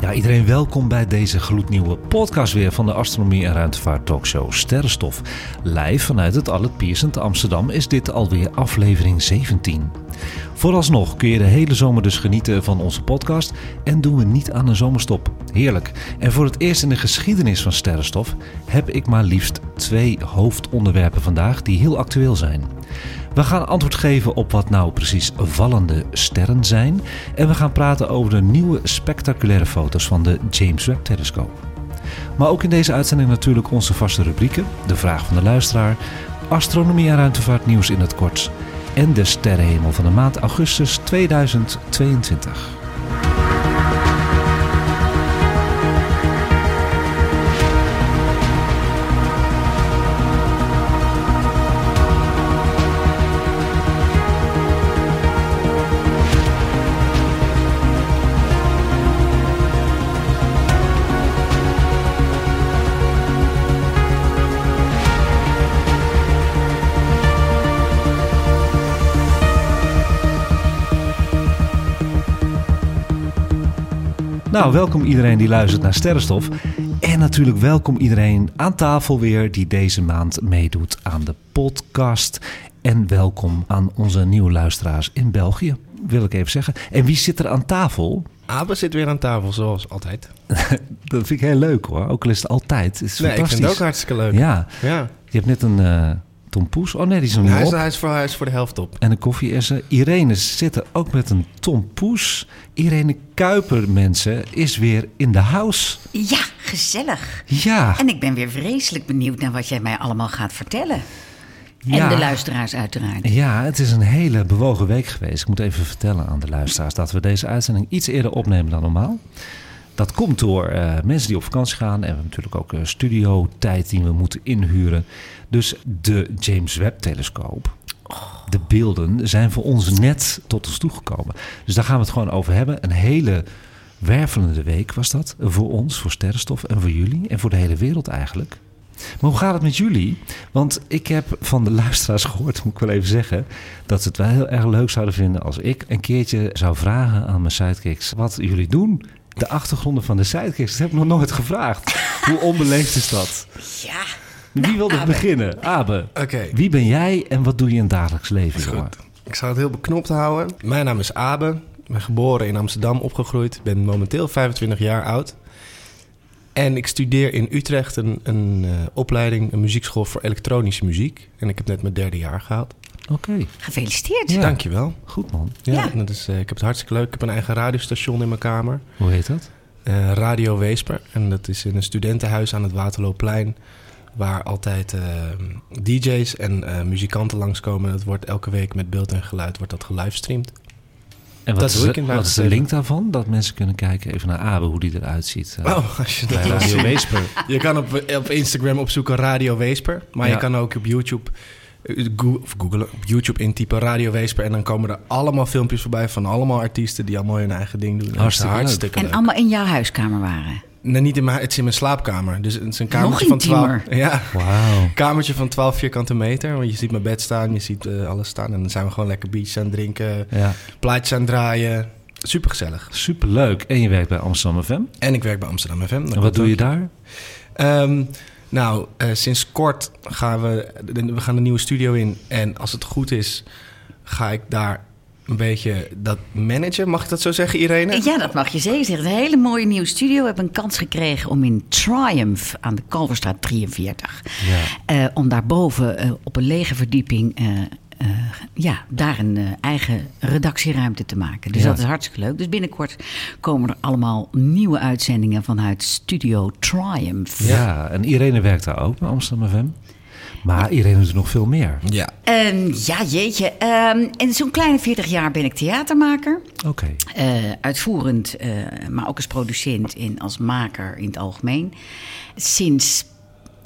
Ja, iedereen welkom bij deze gloednieuwe podcast weer van de Astronomie en Ruimtevaart Talkshow Sterrenstof. Live vanuit het Albert Pierson te Amsterdam is dit alweer aflevering 17. Vooralsnog kun je de hele zomer dus genieten van onze podcast en doen we niet aan een zomerstop. Heerlijk. En voor het eerst in de geschiedenis van Sterrenstof heb ik maar liefst twee hoofdonderwerpen vandaag die heel actueel zijn. We gaan antwoord geven op wat nou precies vallende sterren zijn. En we gaan praten over de nieuwe spectaculaire foto's van de James Webb telescoop. Maar ook in deze uitzending natuurlijk onze vaste rubrieken. De vraag van de luisteraar, astronomie en ruimtevaart nieuws in het kort. En de sterrenhemel van de maand augustus 2022. Nou, welkom iedereen die luistert naar Sterrenstof. En natuurlijk welkom iedereen aan tafel weer die deze maand meedoet aan de podcast. En welkom aan onze nieuwe luisteraars in België, wil ik even zeggen. En wie zit er aan tafel? Abe zit weer aan tafel, zoals altijd. Dat vind ik heel leuk hoor, ook al is het altijd. Het is Nee, ik vind het ook hartstikke leuk. Ja, ja. je hebt net een tompoes. Oh nee, die is nog niet Hij, is, op. hij, is voor, hij is voor de helft op. En een koffie is er. Irene zit er ook met een tompoes. Irene Kuiper, mensen, is weer in de house. Ja, gezellig. Ja, En ik ben weer vreselijk benieuwd naar wat jij mij allemaal gaat vertellen. Ja. En de luisteraars uiteraard. Ja, het is een hele bewogen week geweest. Ik moet even vertellen aan de luisteraars dat we deze uitzending iets eerder opnemen dan normaal. Dat komt door eh, mensen die op vakantie gaan. En we hebben natuurlijk ook studiotijd die we moeten inhuren. Dus de James Webb-telescoop, de beelden, zijn voor ons net tot ons toegekomen. Dus daar gaan we het gewoon over hebben. Een hele wervelende week was dat voor ons, voor Sterrenstof en voor jullie. En voor de hele wereld eigenlijk. Maar hoe gaat het met jullie? Want ik heb van de luisteraars gehoord, moet ik wel even zeggen, dat ze het wel heel erg leuk zouden vinden als ik een keertje zou vragen aan mijn sidekicks wat jullie doen. De achtergronden van de sidekicks, dat heb ik nog nooit gevraagd. Hoe onbeleefd is dat? Ja. Wie wil er Abe. beginnen? Abe, Oké. wie ben jij en wat doe je in het dagelijks leven? Jongen? goed. Ik zal het heel beknopt houden. Mijn naam is Abe. Ik ben geboren in Amsterdam, opgegroeid. Ik ben momenteel 25 jaar oud. En ik studeer in Utrecht een, een eh, opleiding, een muziekschool voor elektronische muziek. En ik heb net mijn derde jaar gehaald. Oké, Gefeliciteerd. Ja. Dankjewel. goed man. Ja, Ja. Dat is, eh, ik heb het hartstikke leuk. Ik heb een eigen radiostation in mijn kamer. Hoe heet dat? Eh, Radio Weesper. En dat is in een studentenhuis aan het Waterloopplein. Waar altijd eh, DJ's en eh, muzikanten langskomen. Dat wordt elke week met beeld en geluid wordt dat gelivestreamd. En wat, Dat is, doe ik de- in wat is de link daarvan? Dat mensen kunnen kijken even naar Abe, hoe die eruit ziet. Oh, als je dat bij Radio. Weesper. Je kan op, op Instagram opzoeken Radio Weesper. Maar Ja. je kan ook op YouTube, eh, Go- of Google, op YouTube intypen Radio Weesper. En dan komen er allemaal filmpjes voorbij van allemaal artiesten die allemaal hun eigen ding doen. Hartstikke leuk. hartstikke En leuk. allemaal in jouw huiskamer waren. Nee, niet in mijn, het is in mijn slaapkamer. Dus het is een kamertje Nog van 12. intiemer. Ja, Wauw. kamertje van 12 vierkante meter. Want je ziet mijn bed staan, je ziet eh, alles staan. En dan zijn we gewoon lekker biertjes aan het drinken, Ja, plaatjes aan het draaien. Super gezellig. superleuk. En je werkt bij Amsterdam FM. En ik werk bij Amsterdam FM. En wat doe je daar? Ehm, nou, eh, sinds kort gaan we, we gaan de nieuwe studio in. En als het goed is, ga ik daar een beetje dat managen. Mag ik dat zo zeggen, Irene? Ja, dat mag je zeker zeggen. Een hele mooie nieuwe studio. We hebben een kans gekregen om in Triumph aan de Kalverstraat 43... Ja. eh, om daarboven eh, op een lege verdieping... eh, ja, daar een eh, eigen redactieruimte te maken. Dus Ja. dat is hartstikke leuk. Dus binnenkort komen er allemaal nieuwe uitzendingen vanuit Studio Triumph. Ja, en Irene werkt daar ook bij Amsterdam FM. Maar Irene doet nog veel meer. Ja. Ehm, ja, jeetje. Ehm en zo'n kleine 40 jaar ben ik theatermaker. Oké. Eh, uitvoerend, eh, maar ook als producent en als maker in het algemeen. Sinds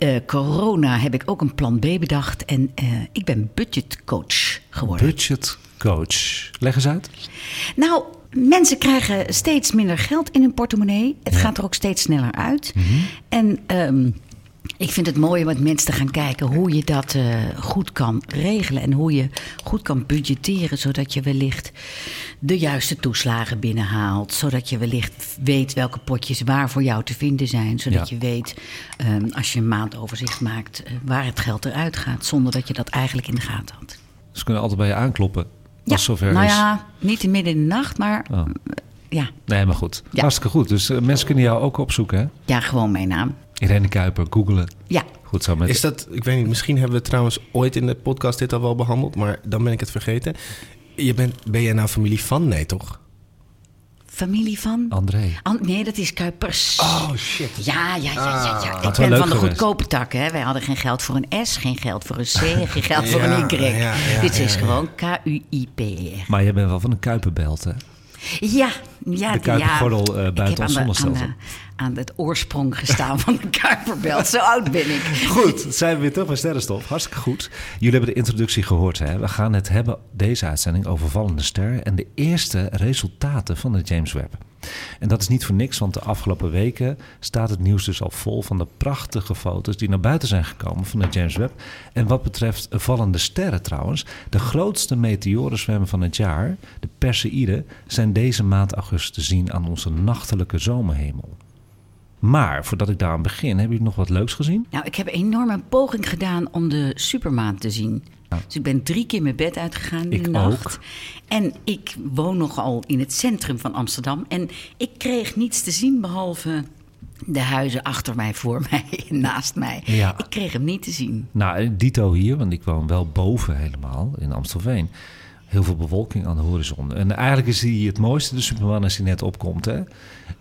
eh, corona heb ik ook een plan B bedacht en eh, ik ben budgetcoach geworden. Budget coach. Leg eens uit. Nou, mensen krijgen steeds minder geld in hun portemonnee. Het gaat er ook steeds sneller uit. En ehm, ik vind het mooi om met mensen te gaan kijken hoe je dat eh, goed kan regelen. En hoe je goed kan budgetteren, zodat je wellicht de juiste toeslagen binnenhaalt. Zodat je wellicht weet welke potjes waar voor jou te vinden zijn. Zodat Ja. je weet, ehm, als je een maandoverzicht maakt, eh, waar het geld eruit gaat. Zonder dat je dat eigenlijk in de gaten had. Ze kunnen altijd bij je aankloppen. Als het zover nou is. ja, niet in midden in de nacht, maar Oh. Ja, Nee, maar goed. Ja. Hartstikke goed. Dus eh, mensen kunnen jou ook opzoeken, hè? ja, gewoon mijn naam. Irene Kuiper, googelen. Ja, Goed zo met... Is dat, ik weet niet, misschien hebben we trouwens ooit in de podcast dit al wel behandeld, maar dan ben ik het vergeten. Je bent, ben jij nou familie van? Nee, toch? familie van? André. An- nee, dat is Kuipers. Oh shit. Ja, ja, ja, ja. ja. Had Ik ben van de goedkope tak, hè. Wij hadden geen geld voor een S, geen geld voor een C, geen geld voor Ja, een Y. ja, ja, Dit ja, is ja. gewoon K-U-I-P-E-R. Maar je bent wel van een kuipenbelt, hè? Ja, ja. De Kuipergordel, ja. eh, Ik buiten heb ons zonnestelsel. Aan, de- aan het oorsprong gestaan van de Kuiperbelt. Zo oud ben ik. Goed, zijn we weer terug bij Sterrenstof. Hartstikke goed. Jullie hebben de introductie gehoord. Hè? We gaan het hebben, deze uitzending, over vallende sterren... en de eerste resultaten van de James Webb. En dat is niet voor niks, want de afgelopen weken staat het nieuws dus al vol... van de prachtige foto's die naar buiten zijn gekomen van de James Webb. En wat betreft vallende sterren trouwens... de grootste meteorenzwemmen van het jaar, de Perseïden... zijn deze maand augustus te zien aan onze nachtelijke zomerhemel. Maar voordat ik daaraan begin, hebben jullie nog wat leuks gezien? Nou, ik heb enorm een poging gedaan om de supermaan te zien. Dus ik ben drie keer mijn bed uitgegaan in Ik de nacht. ook. En ik woon nogal in het centrum van Amsterdam. En ik kreeg niets te zien behalve de huizen achter mij, voor mij en naast mij. Ja. Ik kreeg hem niet te zien. Nou, dito hier, want ik woon wel boven helemaal in Amstelveen. Heel veel bewolking aan de horizon. En eigenlijk is hij het mooiste, de Superman, als hij net opkomt. Hè?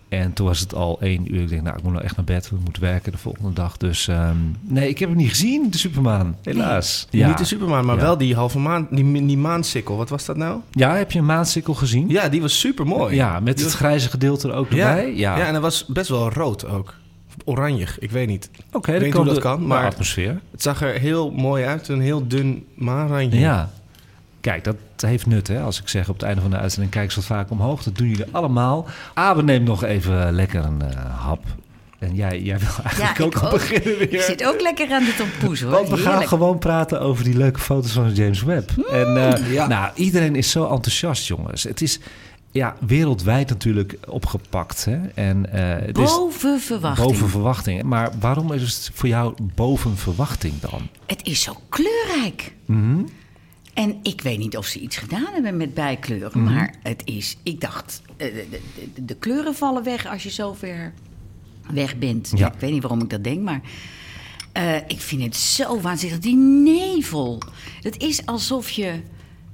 En toen was het al één uur. Ik denk, nou, ik moet nou echt naar bed. We moeten werken de volgende dag. Dus ehm, nee, ik heb hem niet gezien, de Superman. Helaas. Ja. Niet de Superman, maar Ja. wel die halve maan, die, die maansikkel. Wat was dat nou? Ja, heb je een maansikkel gezien? Ja, die was super mooi. Ja, met het grijze gedeelte er ook erbij. Ja, ja, en dat was best wel rood ook. Oranjig, ik weet niet. oké. weet dan niet hoe dat de- kan, maar- atmosfeer. Het zag er heel mooi uit, een heel dun maanrandje. Ja. Kijk, dat heeft nut, hè. Als ik zeg op het einde van de uitzending... kijk wat vaak omhoog. Dat doen jullie allemaal. Abe neemt nog even lekker een eh, hap. En jij, jij wil eigenlijk Ja, ook ik al ook. beginnen weer. Ik zit ook lekker aan de tompoes, hoor. Want we gaan gewoon praten over die leuke foto's van James Webb. En eh, Ja. nou, iedereen is zo enthousiast, jongens. Het is ja, wereldwijd natuurlijk opgepakt. Hè? En, eh, het is Boven verwachting. boven verwachting. Maar waarom is het voor jou boven verwachting dan? Het is zo kleurrijk. Mhm. En ik weet niet of ze iets gedaan hebben met bijkleuren. Mhm. Maar het is, ik dacht, eh, de, de, de, kleuren vallen weg als je zo ver weg bent. Ja. Ik weet niet waarom ik dat denk, maar eh, ik vind het zo waanzinnig. Die nevel. Het is alsof je,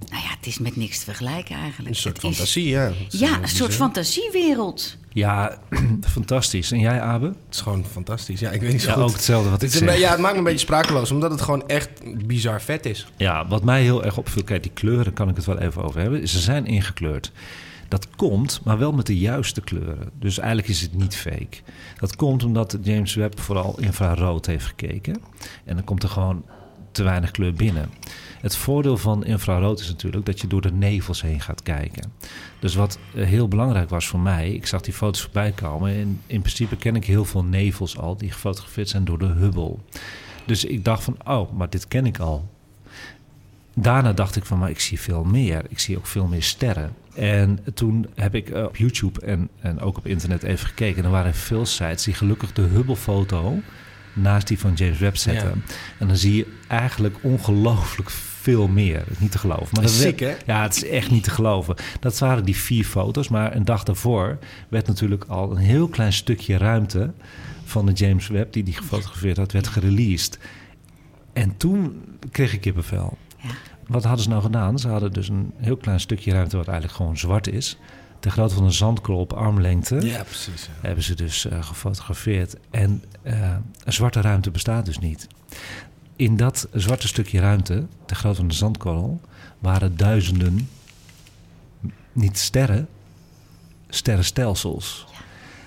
nou ja, het is met niks te vergelijken eigenlijk. Een soort Het fantasie, ja. Is, Ja, een soort fantasiewereld. Ja, fantastisch. En jij, Abe? Het is gewoon fantastisch. Ja, ik weet niet zo Ja, goed. ook hetzelfde wat ik Het zeg. ja, het maakt me een beetje sprakeloos, omdat het gewoon echt bizar vet is. Ja, wat mij heel erg opviel, kijk, die kleuren kan ik het wel even over hebben. Ze zijn ingekleurd. Dat komt, maar wel met de juiste kleuren. Dus eigenlijk is het niet fake. Dat komt omdat James Webb vooral infrarood heeft gekeken. En dan komt er gewoon te weinig kleur binnen. Het voordeel van infrarood is natuurlijk dat je door de nevels heen gaat kijken. Dus wat eh, heel belangrijk was voor mij, ik zag die foto's voorbij komen. En in principe ken ik heel veel nevels al die gefotografeerd zijn door de Hubble. Dus ik dacht van, oh, maar dit ken ik al. Daarna dacht ik van, maar ik zie veel meer. Ik zie ook veel meer sterren. En toen heb ik eh, op YouTube en, en ook op internet even gekeken. En er waren veel sites die gelukkig de Hubble-foto naast die van James Webb zetten. En dan zie je eigenlijk ongelooflijk veel meer. Niet te geloven. Maar Dat hè? Ja, het is echt niet te geloven. Dat waren die vier foto's. Maar een dag daarvoor werd natuurlijk al een heel klein stukje ruimte van de James Webb, die die gefotografeerd had, werd gereleased. En toen kreeg ik kippenvel. Ja. Wat hadden ze nou gedaan? Ze hadden dus een heel klein stukje ruimte wat eigenlijk gewoon zwart is. De grootte van een zandkorrel op armlengte Ja, precies. ja. hebben ze dus eh, gefotografeerd. En eh, een zwarte ruimte bestaat dus niet. in dat zwarte stukje ruimte, de grootte van de zandkorrel, waren duizenden, niet sterren, sterrenstelsels.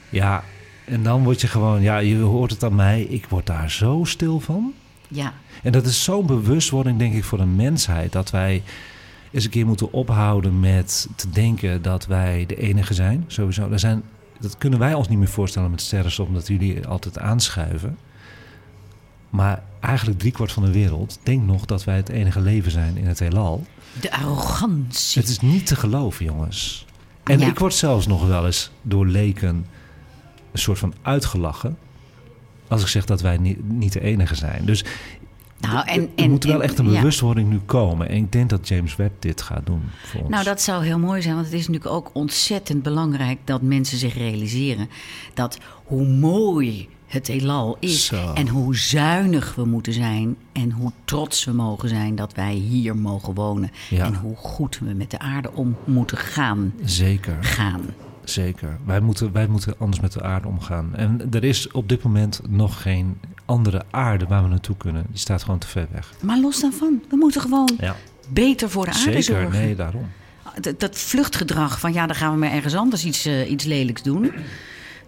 Ja. en dan word je gewoon, ja, je hoort het aan mij, ik word daar zo stil van. Ja, En dat is zo'n bewustwording, denk ik, voor de mensheid. Dat wij eens een keer moeten ophouden met te denken dat wij de enige zijn. Sowieso. Er zijn, dat kunnen wij ons niet meer voorstellen met sterrenstof, omdat jullie altijd aanschuiven. Maar eigenlijk driekwart van de wereld denkt nog dat wij het enige leven zijn in het heelal. de arrogantie. Het is niet te geloven, jongens. En Ja. ik word zelfs nog wel eens door leken een soort van uitgelachen. Als ik zeg dat wij niet, niet de enige zijn. Dus nou, en, er en, moet wel echt een ja. bewustwording nu komen. En ik denk dat James Webb dit gaat doen voor ons. Nou, dat zou heel mooi zijn, want het is natuurlijk ook ontzettend belangrijk dat mensen zich realiseren dat hoe mooi het heelal is Zo. en hoe zuinig we moeten zijn en hoe trots we mogen zijn dat wij hier mogen wonen Ja. en hoe goed we met de aarde om moeten gaan. Zeker, gaan. zeker. Wij moeten, wij moeten anders met de aarde omgaan. En er is op dit moment nog geen andere aarde waar we naartoe kunnen. Die staat gewoon te ver weg. Maar los daarvan, we moeten gewoon Ja, beter voor de aarde zeker. zorgen. Nee, daarom. Dat, dat vluchtgedrag van ja, dan gaan we maar ergens anders iets, eh, iets lelijks doen.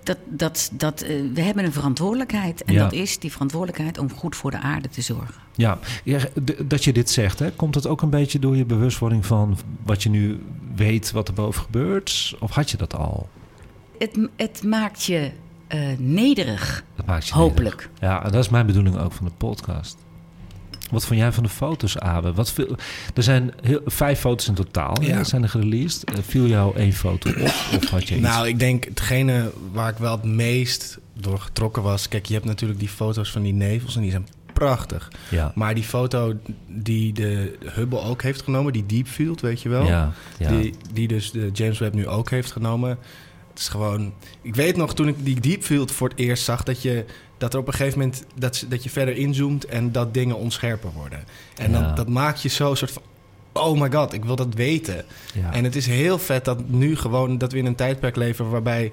Dat, dat, dat, eh, we hebben een verantwoordelijkheid. En Ja. dat is die verantwoordelijkheid om goed voor de aarde te zorgen. Ja, ja, dat je dit zegt, hè, komt dat ook een beetje door je bewustwording van wat je nu weet wat er boven gebeurt? Of had je dat al? Het, het maakt je eh, nederig. Dat maakt je Hopelijk. nederig. Ja, en dat is mijn bedoeling ook van de podcast. Wat vond jij van de foto's, Abe? Wat veel, er zijn heel, vijf foto's in totaal. Ja. zijn er gereleased. Eh, viel jou één foto op? Of had je iets? Nou, ik denk hetgene waar ik wel het meest door getrokken was... Kijk, je hebt natuurlijk die foto's van die nevels en die zijn prachtig. ja. Maar die foto die de Hubble ook heeft genomen, die Deep Field, weet je wel? Ja, ja. Die, die dus de James Webb nu ook heeft genomen. Het is gewoon... Ik weet nog, toen ik die Deep Field voor het eerst zag... dat, je, dat er op een gegeven moment... dat, ze- dat je verder inzoomt en dat dingen onscherper worden. En Ja. dan, dat maakt je zo een soort van... Oh my god, ik wil dat weten. ja. En het is heel vet dat nu gewoon... dat we in een tijdperk leven waarbij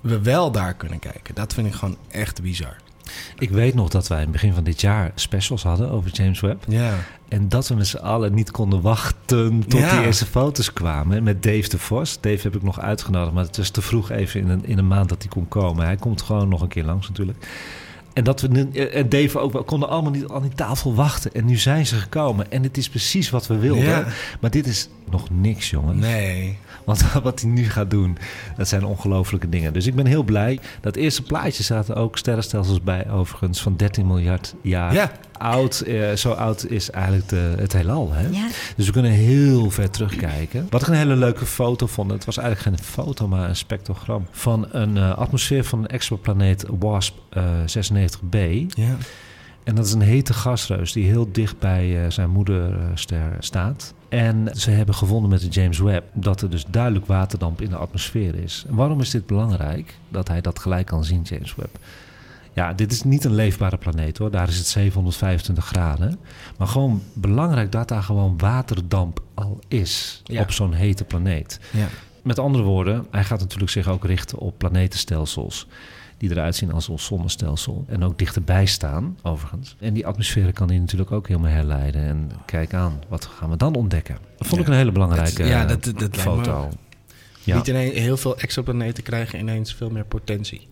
we wel daar kunnen kijken. Dat vind ik gewoon echt bizar. Ik weet nog dat wij in het begin van dit jaar specials hadden over James Webb. Ja. En dat we met z'n allen niet konden wachten tot Ja. die eerste foto's kwamen. Met Dave de Vos. Dave heb ik nog uitgenodigd, maar het is te vroeg even in een, in een maand dat hij kon komen. Hij komt gewoon nog een keer langs natuurlijk. En dat we en Dave ook wel konden allemaal niet aan die tafel wachten. En nu zijn ze gekomen. En het is precies wat we wilden. Ja. Maar dit is nog niks, jongens. Nee. Want wat hij nu gaat doen, dat zijn ongelofelijke dingen. Dus ik ben heel blij. Dat eerste plaatje zaten ook sterrenstelsels bij, overigens, van 13 miljard jaar Ja. oud. Eh, zo oud is eigenlijk de, het heelal. Hè? Ja. Dus we kunnen heel ver terugkijken. Wat ik een hele leuke foto vond, het was eigenlijk geen foto, maar een spectrogram van een eh, atmosfeer van een exoplaneet WASP eh, 96b. Ja. En dat is een hete gasreus die heel dicht bij eh, zijn moederster staat. En ze hebben gevonden met de James Webb dat er dus duidelijk waterdamp in de atmosfeer is. En waarom is dit belangrijk? Dat hij dat gelijk kan zien, James Webb. Ja, dit is niet een leefbare planeet hoor. Daar is het 725 graden. Maar gewoon belangrijk dat daar gewoon waterdamp al is Ja. op zo'n hete planeet. Ja. Met andere woorden, hij gaat natuurlijk zich ook richten op planetenstelsels. Die eruit zien als ons zonnestelsel. En ook dichterbij staan, overigens. En die atmosfeer kan hij natuurlijk ook helemaal herleiden. En kijk aan, wat gaan we dan ontdekken? Dat vond ik een hele belangrijke Dat- ja, dat- dat me foto. Ja, Niet ineens heel veel exoplaneten krijgen ineens veel meer potentie.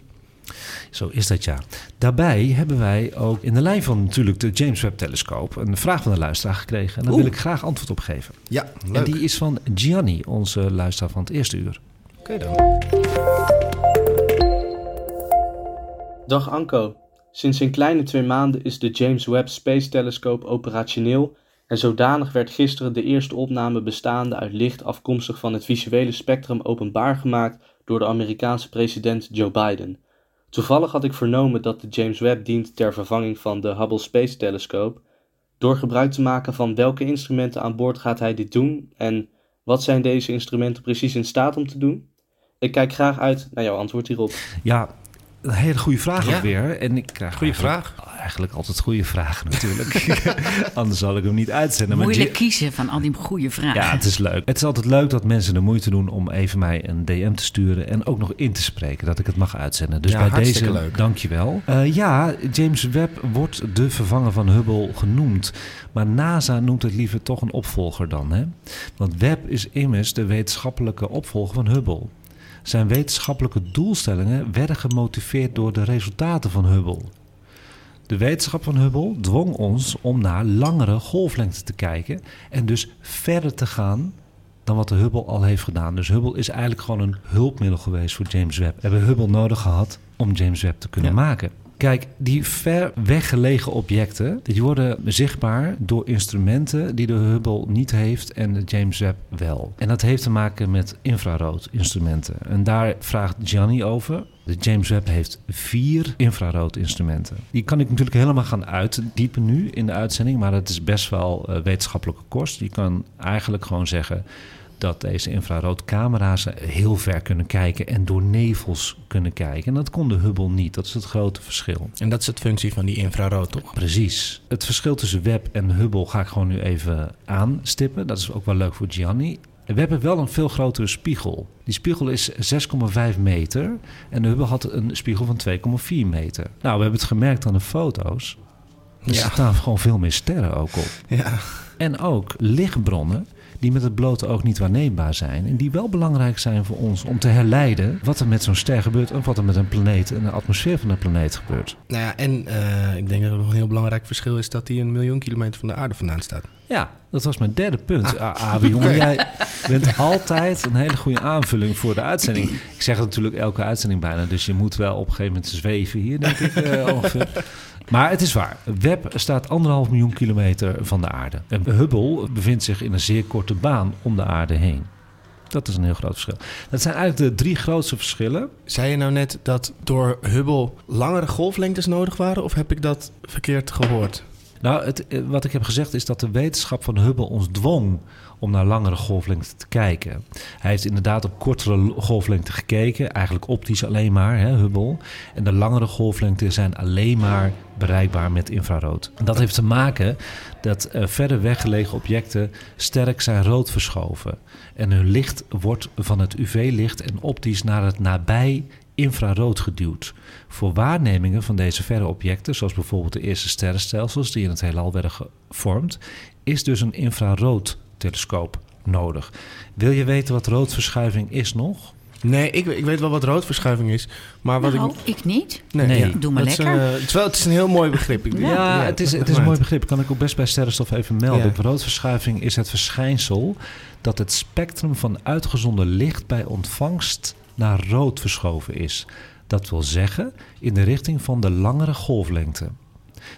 zo is dat ja. Daarbij hebben wij ook in de lijn van natuurlijk de James Webb telescoop... een vraag van de luisteraar gekregen. En daar Oeh. wil ik graag antwoord op geven. Ja, leuk. En die is van Gianni, onze luisteraar van het eerste uur. Oké dan. Dag Anko. Sinds een kleine twee maanden is de James Webb Space Telescope operationeel en zodanig werd gisteren de eerste opname bestaande uit licht afkomstig van het visuele spectrum openbaar gemaakt door de Amerikaanse president Joe Biden. Toevallig had ik vernomen dat de James Webb dient ter vervanging van de Hubble Space Telescope. Door gebruik te maken van welke instrumenten aan boord gaat hij dit doen en wat zijn deze instrumenten precies in staat om te doen? Ik kijk graag uit naar jouw antwoord hierop. Ja, een hele goede vraag Ja. ook weer. En ik krijg Goeie eigenlijk, eigenlijk altijd goede vragen natuurlijk. Anders zal ik hem niet uitzenden. Maar Moeilijk kiezen van al die goede vragen. ja, het is leuk. Het is altijd leuk dat mensen de moeite doen om even mij een DM te sturen en ook nog in te spreken dat ik het mag uitzenden. Dus Ja, bij hartstikke deze, leuk. dankjewel. Eh ja, James Webb wordt de vervanger van Hubble genoemd. Maar NASA noemt het liever toch een opvolger dan. Hè? Want Webb is immers de wetenschappelijke opvolger van Hubble. Zijn wetenschappelijke doelstellingen werden gemotiveerd door de resultaten van Hubble. De wetenschap van Hubble dwong ons om naar langere golflengte te kijken en dus verder te gaan dan wat de Hubble al heeft gedaan. Dus Hubble is eigenlijk gewoon een hulpmiddel geweest voor James Webb. We hebben Hubble nodig gehad om James Webb te kunnen Ja. maken. Kijk, die ver weggelegen objecten, die worden zichtbaar door instrumenten die de Hubble niet heeft en de James Webb wel. En dat heeft te maken met infrarood instrumenten. En daar vraagt Gianni over. De James Webb heeft vier infrarood instrumenten. Die kan ik natuurlijk helemaal gaan uitdiepen nu in de uitzending, maar dat is best wel eh, wetenschappelijke kost. Je kan eigenlijk gewoon zeggen dat deze infraroodcamera's heel ver kunnen kijken en door nevels kunnen kijken. En dat kon de Hubble niet. Dat is het grote verschil. En dat is het functie van die infrarood, toch? Precies. Het verschil tussen Webb en Hubble ga ik gewoon nu even aanstippen. Dat is ook wel leuk voor Gianni. We hebben wel een veel grotere spiegel. Die spiegel is 6,5 meter en de Hubble had een spiegel van 2,4 meter. Nou, we hebben het gemerkt aan de foto's. Er Ja. staan gewoon veel meer sterren ook op. Ja. En ook lichtbronnen die met het blote oog niet waarneembaar zijn. En die wel belangrijk zijn voor ons om te herleiden wat er met zo'n ster gebeurt en wat er met een planeet en de atmosfeer van de planeet gebeurt. Nou ja, en eh, ik denk dat er nog een heel belangrijk verschil is dat hij een miljoen kilometer van de aarde vandaan staat. Ja, dat was mijn derde punt. Ah, jongen, jij bent altijd een hele goede aanvulling voor de uitzending. Ik zeg het natuurlijk elke uitzending bijna, dus je moet wel op een gegeven moment zweven hier, denk ik eh, ongeveer. Maar het is waar. Webb staat anderhalf miljoen kilometer van de aarde. En Hubble bevindt zich in een zeer korte baan om de aarde heen. Dat is een heel groot verschil. Dat zijn eigenlijk de drie grootste verschillen. Zei je nou net dat door Hubble langere golflengtes nodig waren? Of heb ik dat verkeerd gehoord? Nou, het, eh, wat ik heb gezegd is dat de wetenschap van Hubble ons dwong om naar langere golflengte te kijken. Hij heeft inderdaad op kortere golflengte gekeken, eigenlijk optisch alleen maar, hè, Hubble. En de langere golflengten zijn alleen maar bereikbaar met infrarood. Dat heeft te maken dat eh, verder weggelegen objecten sterk zijn rood verschoven. En hun licht wordt van het UV-licht en optisch naar het nabij infrarood geduwd. Voor waarnemingen van deze verre objecten, zoals bijvoorbeeld de eerste sterrenstelsels die in het heelal werden gevormd, is dus een infraroodtelescoop nodig. Wil je weten wat roodverschuiving is nog? Nee, ik, ik weet wel wat roodverschuiving is. Maar wat nou, ik... ik niet. Nee, Nee. ja. Doe maar Dat is lekker. een, eh, het, is wel, het is een heel mooi begrip. Ik- Ja, het is, het is een mooi begrip. Kan ik ook best bij sterrenstof even melden. Ja. Roodverschuiving is het verschijnsel dat het spectrum van uitgezonden licht bij ontvangst naar rood verschoven is. Dat wil zeggen in de richting van de langere golflengte.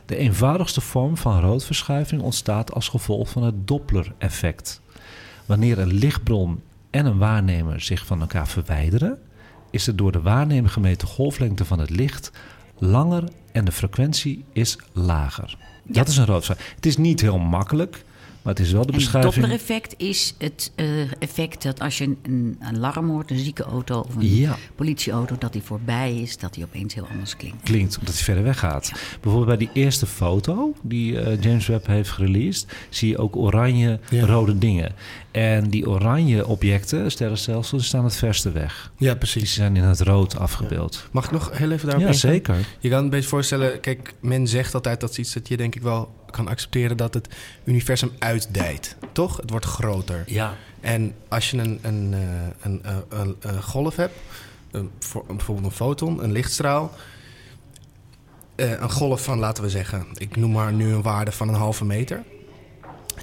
De eenvoudigste vorm van roodverschuiving ontstaat als gevolg van het Doppler-effect. Wanneer een lichtbron en een waarnemer zich van elkaar verwijderen, is de door de waarnemer gemeten golflengte van het licht langer en de frequentie is lager. Dat is een roodverschuiving. Het is niet heel makkelijk, maar het is wel de En het beschrijving. Doppler-effect is het eh, effect dat als je een, een alarm hoort, een ziekenauto of een Ja. politieauto, dat die voorbij is, dat die opeens heel anders klinkt. klinkt, omdat hij verder weg gaat. Bijvoorbeeld bij die eerste foto die eh, James Webb heeft gereleased, zie je ook oranje Ja. rode dingen. En die oranje objecten, sterrenstelsels, die staan het verste weg. Ja, Die precies. zijn in het rood afgebeeld. Mag ik nog heel even daarop Ja, ingaan? zeker. Je kan een beetje voorstellen, kijk, men zegt altijd dat is iets dat je denk ik wel kan accepteren dat het universum uitdijt. Toch? Het wordt groter. Ja. En als je een, een, eh, een, eh, een, een golf hebt, bijvoorbeeld een foton, een lichtstraal, eh, een golf van, laten we zeggen, ik noem maar nu een waarde van een halve meter.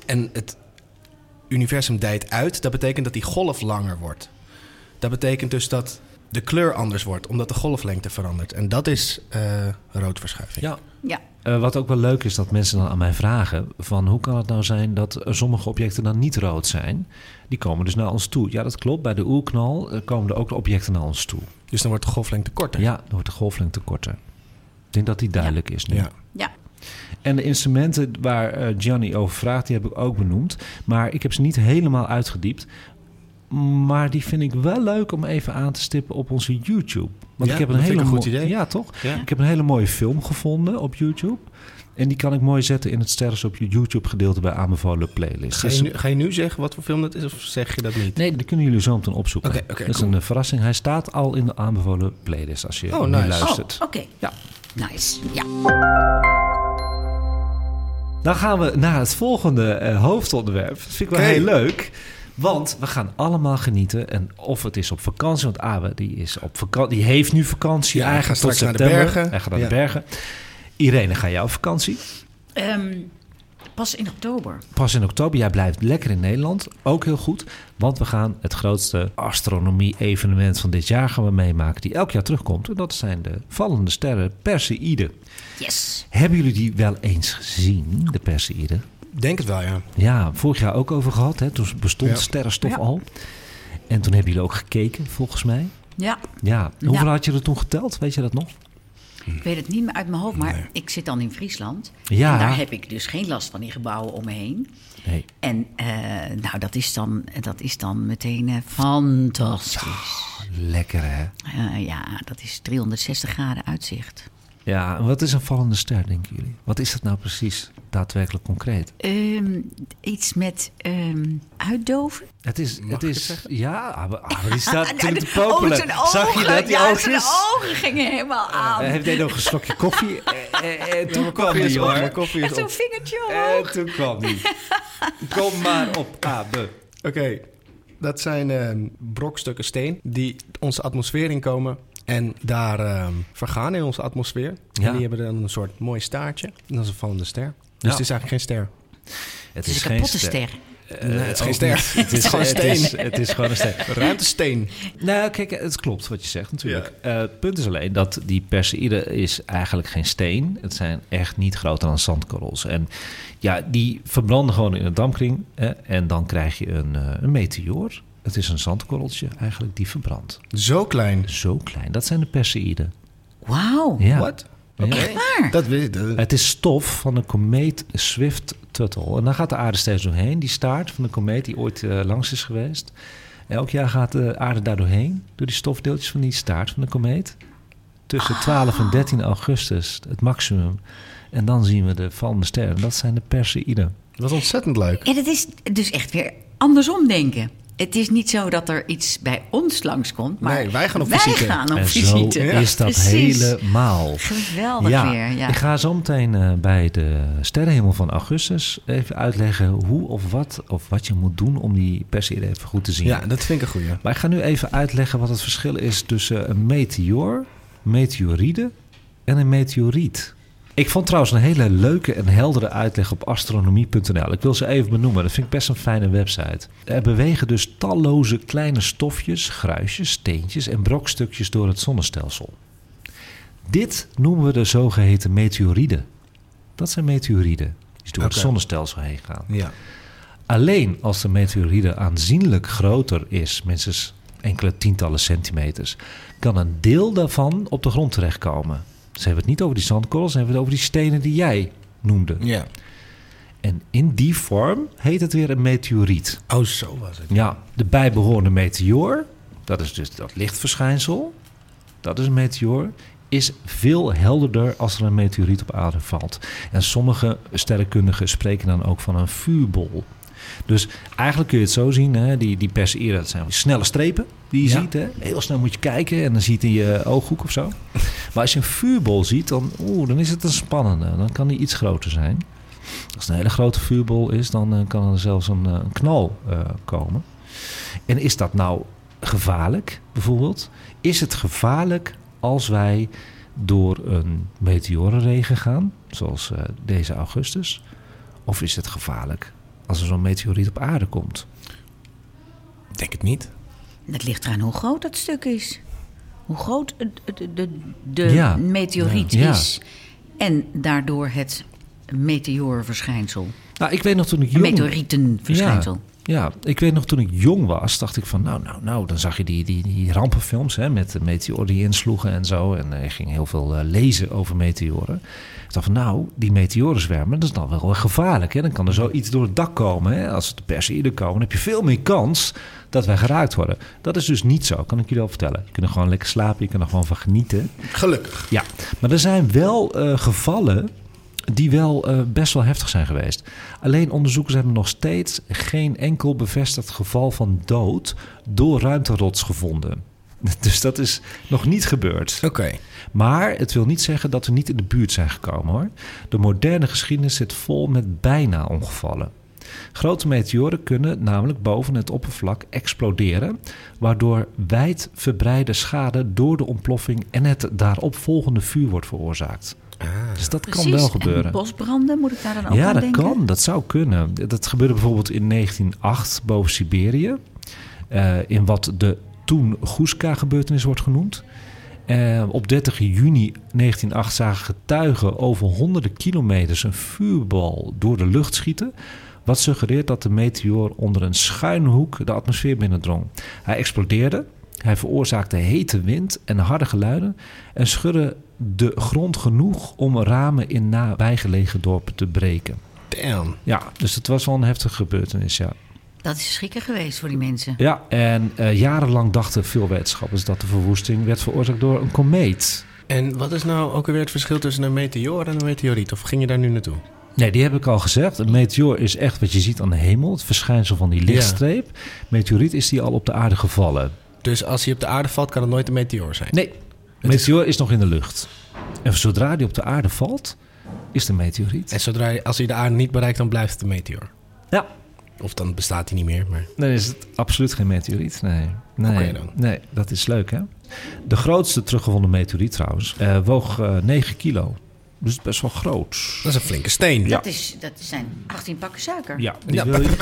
En het universum dijt uit, dat betekent dat die golf langer wordt. Dat betekent dus dat de kleur anders wordt, omdat de golflengte verandert. En dat is eh, roodverschuiving. ja. Ja, Eh, wat ook wel leuk is dat mensen dan aan mij vragen: van hoe kan het nou zijn dat sommige objecten dan niet rood zijn? Die komen dus naar ons toe. Ja, dat klopt. Bij de oerknal eh, komen er ook de objecten naar ons toe. Dus dan wordt de golflengte korter. Ja, dan wordt de golflengte korter. Ik denk dat die duidelijk is nu. Ja. ja. En de instrumenten waar eh, Gianni over vraagt, die heb ik ook benoemd. Maar ik heb ze niet helemaal uitgediept. Maar die vind ik wel leuk om even aan te stippen op onze YouTube. Want Ja, ik heb een hele een goed idee. Ja, toch? Ja. Ik heb een hele mooie film gevonden op YouTube. En die kan ik mooi zetten in het sterren op je YouTube gedeelte bij aanbevolen playlist. Ga Dus- je, nu, ga je nu zeggen wat voor film dat is of zeg je dat niet? Nee, die kunnen jullie zo meteen opzoeken. Oké, oké, dat is cool. een eh, verrassing. Hij staat al in de aanbevolen playlist als je Oh, nu nice. luistert. Oh, oké. Ja. Nice. Ja. Dan gaan we naar het volgende eh, hoofdonderwerp. Dat vind ik wel heel leuk. Want we gaan allemaal genieten. En of het is op vakantie, want Abe die is op vakantie. Die heeft nu vakantie Ja, hij eigenlijk gaat tot straks naar de bergen. Hij gaat naar Ja. de bergen. Irene, ga jij op vakantie? Ehm, pas in oktober. Pas in oktober. Jij blijft lekker in Nederland. Ook heel goed. Want we gaan het grootste astronomie-evenement van dit jaar gaan we meemaken. Die elk jaar terugkomt. En dat zijn de vallende sterren Perseïde. Yes. Hebben jullie die wel eens gezien, de Perseïde? Denk het wel, ja. Ja, vorig jaar ook over gehad. Hè? Toen bestond Ja. sterrenstof Ja. al. En toen hebben jullie ook gekeken, volgens mij. Ja, Ja. Hoeveel Ja. had je er toen geteld? Weet je dat nog? Ik weet het niet meer uit mijn hoofd, maar ik zit dan in Friesland. Ja. En daar heb ik dus geen last van die gebouwen om me heen. Nee. En eh, nou, dat is dan, dat is dan meteen eh, fantastisch. Lekker hè? Eh, ja, dat is 360 graden uitzicht. Ja, en wat is een vallende ster, denken jullie? Wat is dat nou precies, daadwerkelijk concreet? Ehm, iets met ehm, uitdoven? Het is, Mag het is, ja, ah, ah, die staat natuurlijk te Oh, popelen. zijn Zag je ogen. dat? Die ja, oogjes? zijn ogen gingen helemaal aan. Hij heeft nog een slokje koffie. En, en, en toen mijn kwam koffie is die hoor. en is zo'n vingertje omhoog. En toen kwam die. Kom maar op, Abe. Oké, dat zijn ehm, brokstukken steen die onze atmosfeer inkomen en daar ehm, vergaan in onze atmosfeer. Ja. En die hebben dan een soort mooi staartje. En dat is een vallende ster. Dus Ja. het is eigenlijk geen ster. Het Het is een kapotte ster. Eh, Nee, het is geen ster. niet. Het is gewoon het is- steen. Het is gewoon een steen. Ruimtesteen. Nou, kijk, het klopt wat je zegt natuurlijk. Eh, het punt is alleen dat die Perseïde is eigenlijk geen steen. Het zijn echt niet groter dan zandkorrels. En ja, die verbranden gewoon in een dampkring. Hè, en dan krijg je een, eh, een meteoor. Het is een zandkorreltje eigenlijk die verbrandt. Zo klein. Zo klein. Dat zijn de Perseïden. Wauw. Ja. Wat? Ja. Echt waar? Dat weet ik. Het is stof van de komeet Swift-Tuttle. En daar gaat de aarde steeds doorheen. Die staart van de komeet die ooit eh, langs is geweest. Elk jaar gaat de aarde daar doorheen. Door die stofdeeltjes van die staart van de komeet. Tussen 12 en 13 augustus, het maximum. En dan zien we de vallende sterren. Dat zijn de Perseïden. Dat was ontzettend leuk. En het is dus echt weer andersom denken. Het is niet zo dat er iets bij ons langskomt, maar Nee, wij gaan op wij visite. gaan op en visite. zo Ja, is dat precies. helemaal. Geweldig ja, weer, ja. ik ga zo meteen eh, bij de sterrenhemel van augustus even uitleggen hoe of wat of wat je moet doen om die Perseïden even goed te zien. Ja, dat vind ik een goeie. Maar ik ga nu even uitleggen wat het verschil is tussen een meteoor, meteoride en een meteoriet. Ik vond trouwens een hele leuke en heldere uitleg op astronomie.nl. Ik wil ze even benoemen, dat vind ik best een fijne website. Er bewegen dus talloze kleine stofjes, gruisjes, steentjes en brokstukjes door het zonnestelsel. Dit noemen we de zogeheten meteoriden. Dat zijn meteoriden die door het zonnestelsel heen gaan. Ja. Alleen als de meteoride aanzienlijk groter is, minstens enkele tientallen centimeters, kan een deel daarvan op de grond terechtkomen. Ze hebben het niet over die zandkorrels, ze hebben het over die stenen die jij noemde. Ja. En in die vorm heet het weer een meteoriet. Oh, zo was het. Ja, de bijbehorende meteoor, dat is dus dat lichtverschijnsel, dat is een meteoor, is veel helderder als er een meteoriet op aarde valt. En sommige sterrenkundigen spreken dan ook van een vuurbol. Dus eigenlijk kun je het zo zien, hè, die, die Perseïden, dat zijn snelle strepen die je Ja. ziet. Hè. Heel snel moet je kijken en dan ziet hij je ooghoek of zo. Maar als je een vuurbol ziet, dan, oeh, dan is het een spannende. Dan kan die iets groter zijn. Als het een hele grote vuurbol is, dan eh, kan er zelfs een, eh, een knal eh, komen. En is dat nou gevaarlijk, bijvoorbeeld? Is het gevaarlijk als wij door een meteorenregen gaan, zoals deze augustus? Of is het gevaarlijk als er zo'n meteoriet op aarde komt? Ik denk het niet. Het ligt eraan hoe groot dat stuk is. Hoe groot de, de, de, Ja. meteoriet Ja. is. En daardoor het meteoorverschijnsel. Nou, ik weet nog toen ik Een jong... meteorietenverschijnsel. Ja. Ik weet nog toen ik jong was, dacht ik van nou, nou, nou, dan zag je die, die, die rampenfilms hè, met de meteoren die insloegen en zo. En uh, ik ging heel veel uh, lezen over meteoren. Ik dacht van nou, die meteorenzwermen, dat is dan wel gevaarlijk. Hè? Dan kan er zoiets door het dak komen. Hè? Als de Perseïden komen, dan heb je veel meer kans dat wij geraakt worden. Dat is dus niet zo, kan ik jullie al vertellen. Je kunt er gewoon lekker slapen, je kan er gewoon van genieten. Gelukkig. Ja, maar er zijn wel uh, gevallen die wel uh, best wel heftig zijn geweest. Alleen onderzoekers hebben nog steeds geen enkel bevestigd geval van dood door ruimterots gevonden. Dus dat is nog niet gebeurd. Oké. Okay. Maar het wil niet zeggen dat we niet in de buurt zijn gekomen hoor. De moderne geschiedenis zit vol met bijna ongevallen. Grote meteoren kunnen namelijk boven het oppervlak exploderen, waardoor wijd verbreide schade door de ontploffing en het daaropvolgende vuur wordt veroorzaakt. Ah. Dus dat Precies. kan wel gebeuren. En bosbranden, moet ik daar dan ook Ja, aan dat denken? kan. Dat zou kunnen. Dat gebeurde bijvoorbeeld in 1908 boven Siberië. eh, in wat de toen Guska-gebeurtenis wordt genoemd. Eh, op 30 juni 1908 zagen getuigen over honderden kilometers een vuurbal door de lucht schieten. Wat suggereert dat de meteoor onder een schuine hoek de atmosfeer binnendrong. Hij explodeerde, hij veroorzaakte hete wind en harde geluiden en schudde de grond genoeg om ramen in nabijgelegen dorpen te breken. Damn. Ja, dus het was wel een heftige gebeurtenis, ja. Dat is schrikken geweest voor die mensen. Ja, en eh, jarenlang dachten veel wetenschappers dat de verwoesting werd veroorzaakt door een komeet. En wat is nou ook alweer het verschil tussen een meteoor en een meteoriet? Of ging je daar nu naartoe? Nee, die heb ik al gezegd. Een meteoor is echt wat je ziet aan de hemel, het verschijnsel van die lichtstreep. Meteoriet is die al op de aarde gevallen. Dus als hij op de aarde valt, kan het nooit een meteoor zijn? Nee, een meteoor is nog in de lucht. En zodra die op de aarde valt, is het een meteoriet. En zodra als hij de aarde niet bereikt, dan blijft het een meteoor. Ja, Of dan bestaat hij niet meer. Maar... dan is het absoluut geen meteoriet. Nee, nee, Oké dan. nee dat is leuk hè. De grootste teruggevonden meteoriet trouwens eh, woog eh 9 kilo. Dus het is best wel groot. Dat is een flinke steen. Dat, is, dat zijn 18 pakken suiker. Ja, die Ja. wil je...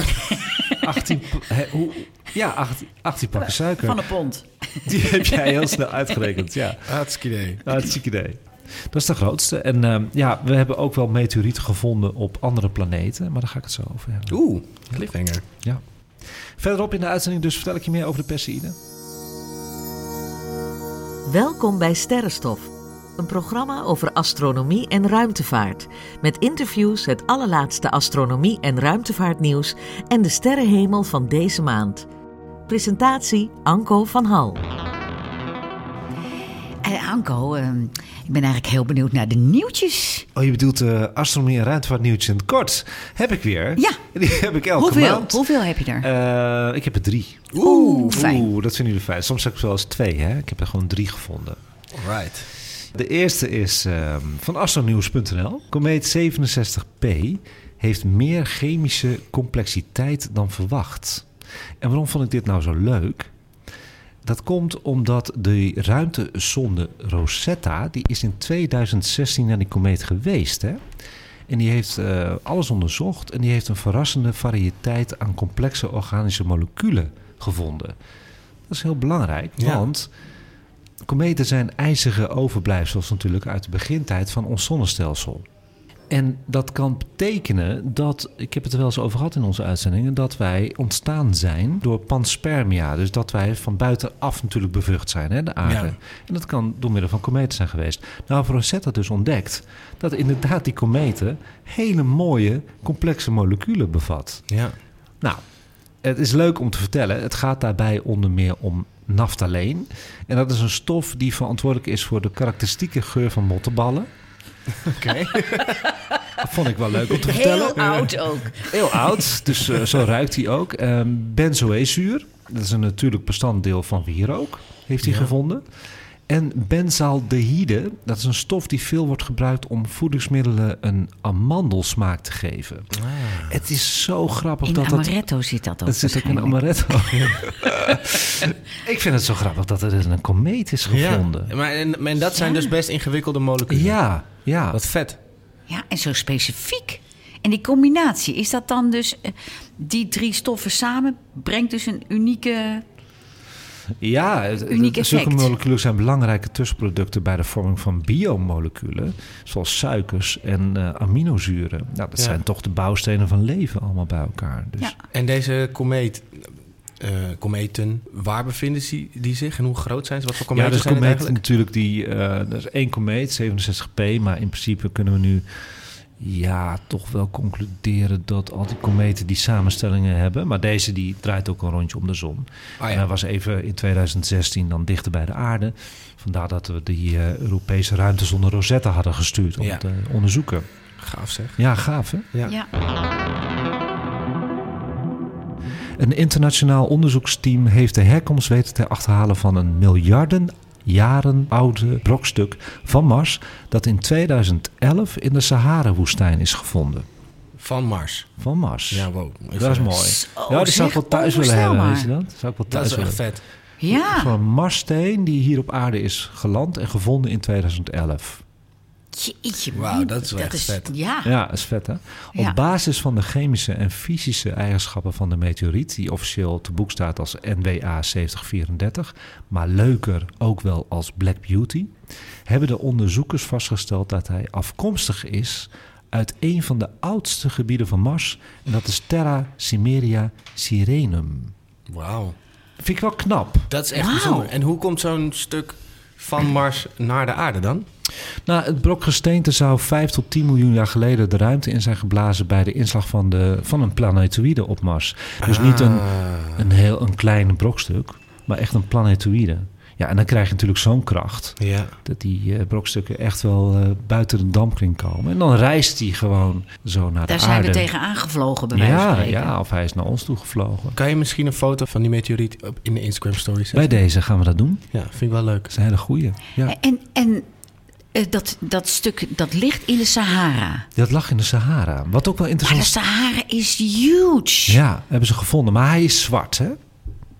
18, pa- hè, hoe, ja, 18, 18 pakken suiker. Van een pond. Die heb jij heel snel uitgerekend, ja. Hartstikke idee. Hartstikke idee. Dat is de grootste. En ehm, ja, we hebben ook wel meteorieten gevonden op andere planeten. Maar daar ga ik het zo over hebben. Oeh, cliffhanger. Ja. Verderop in de uitzending dus vertel ik je meer over de Perseïden. Welkom bij Sterrenstof, een programma over astronomie en ruimtevaart. Met interviews, het allerlaatste astronomie- en ruimtevaartnieuws en de sterrenhemel van deze maand. Presentatie Anko van Hal. En Anko, ehm, ik ben eigenlijk heel benieuwd naar de nieuwtjes. Oh, je bedoelt de astronomie en ruimtevaartnieuwtjes in het kort. Heb ik weer. Ja. Die heb ik elke Hoeveel? maand. Hoeveel heb je er? Eh, ik heb er drie. Oeh, fijn. Oeh, dat vinden jullie fijn. Soms heb ik wel eens twee, hè. Ik heb er gewoon drie gevonden. Right. De eerste is ehm, van astronews.nl. Komeet 67P heeft meer chemische complexiteit dan verwacht. En waarom vond ik dit nou zo leuk? Dat komt omdat de ruimtesonde Rosetta... die is in 2016 naar die komeet geweest, hè? En die heeft eh, alles onderzocht... en die heeft een verrassende variëteit aan complexe organische moleculen gevonden. Dat is heel belangrijk, Ja. want... Kometen zijn ijzige overblijfsels natuurlijk uit de begintijd van ons zonnestelsel. En dat kan betekenen dat, ik heb het er wel eens over gehad in onze uitzendingen, dat wij ontstaan zijn door panspermia. Dus dat wij van buitenaf natuurlijk bevrucht zijn, hè, de aarde. Ja. En dat kan door middel van kometen zijn geweest. Nou, Rosetta dus ontdekt dat inderdaad die kometen hele mooie, complexe moleculen bevat. Ja. Nou, het is leuk om te vertellen. Het gaat daarbij onder meer om naftaleen. En dat is een stof die verantwoordelijk is voor de karakteristieke geur van mottenballen. Oké. Dat vond ik wel leuk om te vertellen. Heel oud ook. Heel oud, dus eh, zo ruikt hij ook. Ehm benzoezuur, dat is een natuurlijk bestanddeel van wierook, heeft hij Ja. gevonden. En benzaldehyde, dat is een stof die veel wordt gebruikt om voedingsmiddelen een amandelsmaak te geven. Het is zo grappig In dat dat... amaretto zit dat ook Het zit ook in amaretto. ik vind het zo grappig dat er dus een komeet is gevonden. Ja. Maar, en, en dat zijn Ja. dus best ingewikkelde moleculen. Ja, ja. Wat vet. Ja, en zo specifiek. En die combinatie, is dat dan dus... eh, die drie stoffen samen brengt dus een unieke... Ja, het- het- Uniek zulke effect. moleculen zijn belangrijke tussenproducten bij de vorming van biomoleculen, zoals suikers en eh, aminozuren. Nou, dat Ja. zijn toch de bouwstenen van leven allemaal bij elkaar. Dus Ja. En deze komeet, eh, kometen, waar bevinden ze die zich en hoe groot zijn ze? Wat voor Ja, kometen dus zijn natuurlijk die, eh dat is één komeet, 67P, maar in principe kunnen we nu ja, toch wel concluderen dat al die kometen die samenstellingen hebben. Maar deze die draait ook een rondje om de zon. Ah, En ja. hij was even in 2016 dan dichter bij de aarde. Vandaar dat we die eh, Europese ruimtezonde Rosetta hadden gestuurd om Ja. te onderzoeken. Gaaf zeg. Ja, gaaf hè? Ja. Ja. Een internationaal onderzoeksteam heeft de herkomst weten te achterhalen van een miljarden jaren oude brokstuk van Mars dat in 2011 in de Sahara-woestijn is gevonden. Van Mars. Van Mars. Ja, wow. dat is mooi. Zo, ja, die zou ik wel thuis willen hebben, weet je dat? Zou ik wel Dat thuis is wel willen echt vet. Ja. Zo'n Marssteen die hier op aarde is geland en gevonden in 2011. Jeetje, Wauw, dat is wel echt vet. Ja. Ja, dat is vet hè? Op Ja. basis van de chemische en fysische eigenschappen van de meteoriet, die officieel te boek staat als NWA 7034, maar leuker ook wel als Black Beauty, hebben de onderzoekers vastgesteld dat hij afkomstig is uit een van de oudste gebieden van Mars, en dat is Terra Cimmeria Sirenum. Wauw. Vind ik wel knap. Dat is echt Wauw. bijzonder. En hoe komt zo'n stuk van Mars naar de aarde dan? Nou, het brok gesteente zou 5 tot 10 miljoen jaar geleden de ruimte in zijn geblazen bij de inslag van, de, van een planetoïde op Mars. Dus niet een, Ah. een heel een klein brokstuk, maar echt een planetoïde. Ja, en dan krijg je natuurlijk zo'n kracht Ja. dat die eh, brokstukken echt wel eh, buiten de dampkring komen. En dan reist hij gewoon zo naar Daar de zijn aarde. we tegen aangevlogen, bij van ja, ja, of hij is naar ons toe gevlogen. Kan je misschien een foto van die meteoriet op, in de Instagram story zetten? Bij deze gaan we dat doen. Ja, vind ik wel leuk. Dat is een hele goeie. Ja. En, en eh, dat, dat stuk, dat ligt in de Sahara. Dat lag in de Sahara. Wat ook wel Maar de interessant Sahara is huge. Ja, hebben ze gevonden. Maar hij is zwart, hè?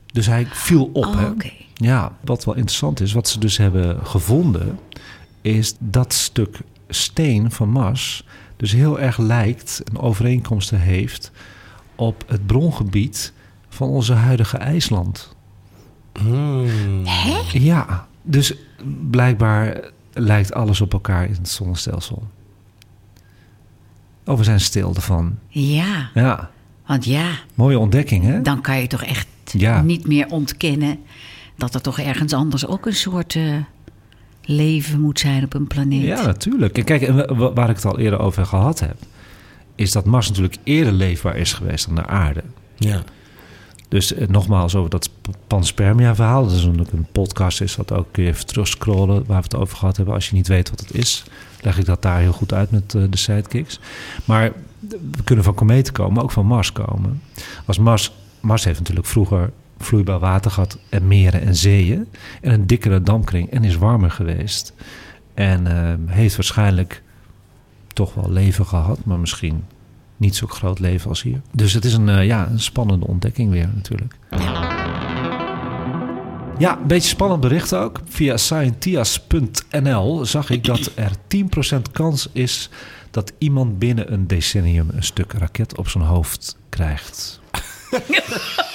Dus hij viel op, Oh, hè? oké. Ja, wat wel interessant is, wat ze dus hebben gevonden... is dat stuk steen van Mars... dus heel erg lijkt en overeenkomsten heeft... op het brongebied van onze huidige IJsland. Hmm. Ja, dus blijkbaar lijkt alles op elkaar in het zonnestelsel. Oh, we zijn stil ervan. Ja, Ja, want ja, mooie ontdekking, hè? dan kan je toch echt Ja. niet meer ontkennen... dat er toch ergens anders ook een soort eh, leven moet zijn op een planeet. Ja, natuurlijk. En kijk, waar ik het al eerder over gehad heb, is dat Mars natuurlijk eerder leefbaar is geweest dan de aarde. Ja. Dus eh, nogmaals over dat sp- panspermia-verhaal. Dat is natuurlijk een podcast, is dat ook kun je even terugscrollen waar we het over gehad hebben. Als je niet weet wat het is, leg ik dat daar heel goed uit met eh, de sidekicks. Maar we kunnen van kometen komen, maar ook van Mars komen. Als Mars, Mars heeft natuurlijk vroeger vloeibaar water gehad en meren en zeeën. En een dikkere dampkring en is warmer geweest. En eh, heeft waarschijnlijk toch wel leven gehad, maar misschien niet zo groot leven als hier. Dus het is een, eh, ja, een spannende ontdekking weer natuurlijk. Ja, een beetje spannend bericht ook. Via scientias.nl zag ik dat er 10% kans is dat iemand binnen een decennium een stuk raket op zijn hoofd krijgt.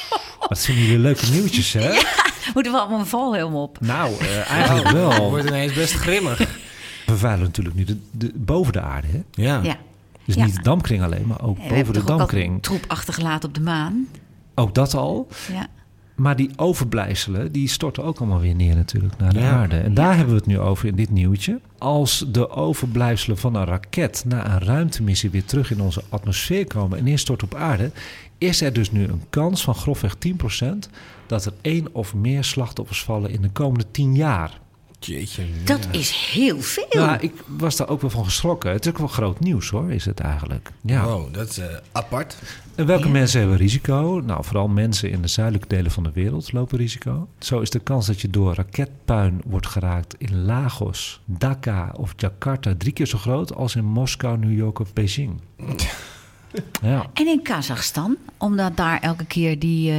Wat vinden jullie leuke nieuwtjes, hè? Moeten we allemaal een valhelm op? Nou, eh, eigenlijk wel. Wordt ineens best grimmig. We veilen natuurlijk nu de, de, boven de aarde, hè? Ja. Ja. Dus Ja. niet de dampkring alleen, maar ook boven de ook al dampkring. troep achtergelaten op de maan. Ook dat al. Ja. Maar die overblijfselen, die storten ook allemaal weer neer natuurlijk naar de Ja. aarde. En daar hebben we het nu over in dit nieuwtje. Als de overblijfselen van een raket na een ruimtemissie weer terug in onze atmosfeer komen en neerstorten op aarde, is er dus nu een kans van grofweg 10% dat er één of meer slachtoffers vallen in de komende 10 jaar. Jeetje. Dat is heel veel. Nou, ik was daar ook wel van geschrokken. Het is ook wel groot nieuws hoor, is het eigenlijk. Ja. Wow, dat is eh, apart. En welke Ja. mensen hebben risico? Nou, vooral mensen in de zuidelijke delen van de wereld lopen risico. Zo is de kans dat je door raketpuin wordt geraakt in Lagos, Dhaka of Jakarta drie keer zo groot als in Moskou, New York of Beijing. Ja, En in Kazachstan, omdat daar elke keer die, eh,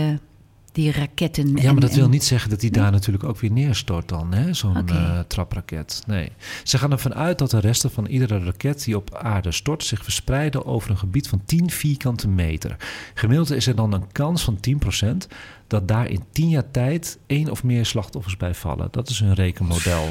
die raketten. Ja, maar dat wil niet zeggen dat hij daar natuurlijk ook weer neerstort dan, hè? zo'n eh, trapraket. Nee. Ze gaan ervan uit dat de resten van iedere raket die op aarde stort zich verspreiden over een gebied van 10 vierkante meter. Gemiddeld is er dan een kans van 10% dat daar in 10 jaar tijd één of meer slachtoffers bij vallen. Dat is hun rekenmodel.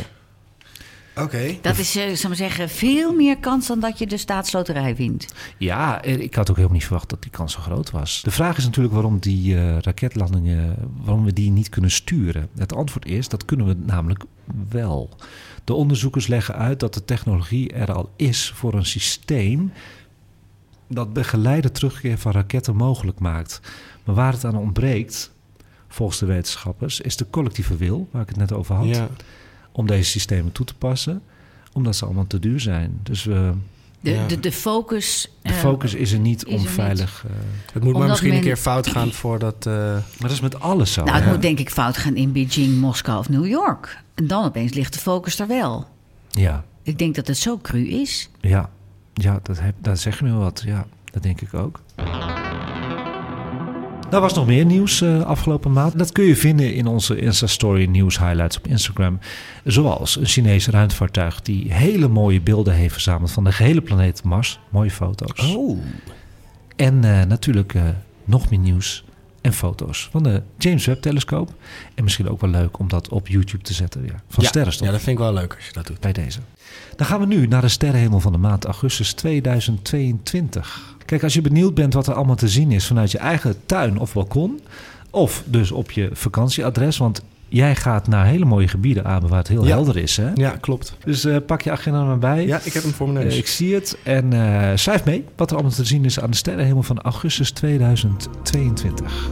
Oké. Dat is, eh, zal ik maar zeggen, veel meer kans dan dat je de staatsloterij wint. Ja, eh, ik had ook helemaal niet verwacht dat die kans zo groot was. De vraag is natuurlijk waarom die eh, raketlandingen, waarom we die niet kunnen sturen. Het antwoord is, dat kunnen we namelijk wel. De onderzoekers leggen uit dat de technologie er al is voor een systeem dat begeleide terugkeer van raketten mogelijk maakt. Maar waar het aan ontbreekt, volgens de wetenschappers, is de collectieve wil, waar ik het net over had, Ja. Om deze systemen toe te passen, omdat ze allemaal te duur zijn. Dus we, De, Ja. de, de focus. de eh, focus is er niet is om er niet. veilig. eh, Het moet maar misschien men- een keer fout gaan voordat... eh, maar dat is met alles zo. Nou, het moet denk ik fout gaan in Beijing, Moskou of New York. En dan opeens ligt de focus er wel. Ja, Ik denk dat het zo cru is. ja, ja dat, heb, dat zeg je me wat. Ja, dat denk ik ook. Er was nog meer nieuws eh, afgelopen maand. Dat kun je vinden in onze Insta-story nieuws highlights op Instagram. Zoals een Chinees ruimtevaartuig die hele mooie beelden heeft verzameld van de gehele planeet Mars. Mooie foto's. Oh. En eh, natuurlijk eh, nog meer nieuws en foto's van de James Webb-telescoop. En misschien ook wel leuk om dat op YouTube te zetten. Van ja. sterrenstof. Ja, dat vind ik wel leuk als je dat doet. bij deze. Dan gaan we nu naar de sterrenhemel van de maand augustus 2022. Kijk, als je benieuwd bent wat er allemaal te zien is vanuit je eigen tuin of balkon, of dus op je vakantieadres, want jij gaat naar hele mooie gebieden aan waar het heel Ja. helder is. Hè? Ja, klopt. Dus eh, pak je agenda maar bij. Ja, ik heb hem voor mijn Eh, neus. ik zie het en eh, schrijf mee wat er allemaal te zien is aan de sterrenhemel van augustus 2022.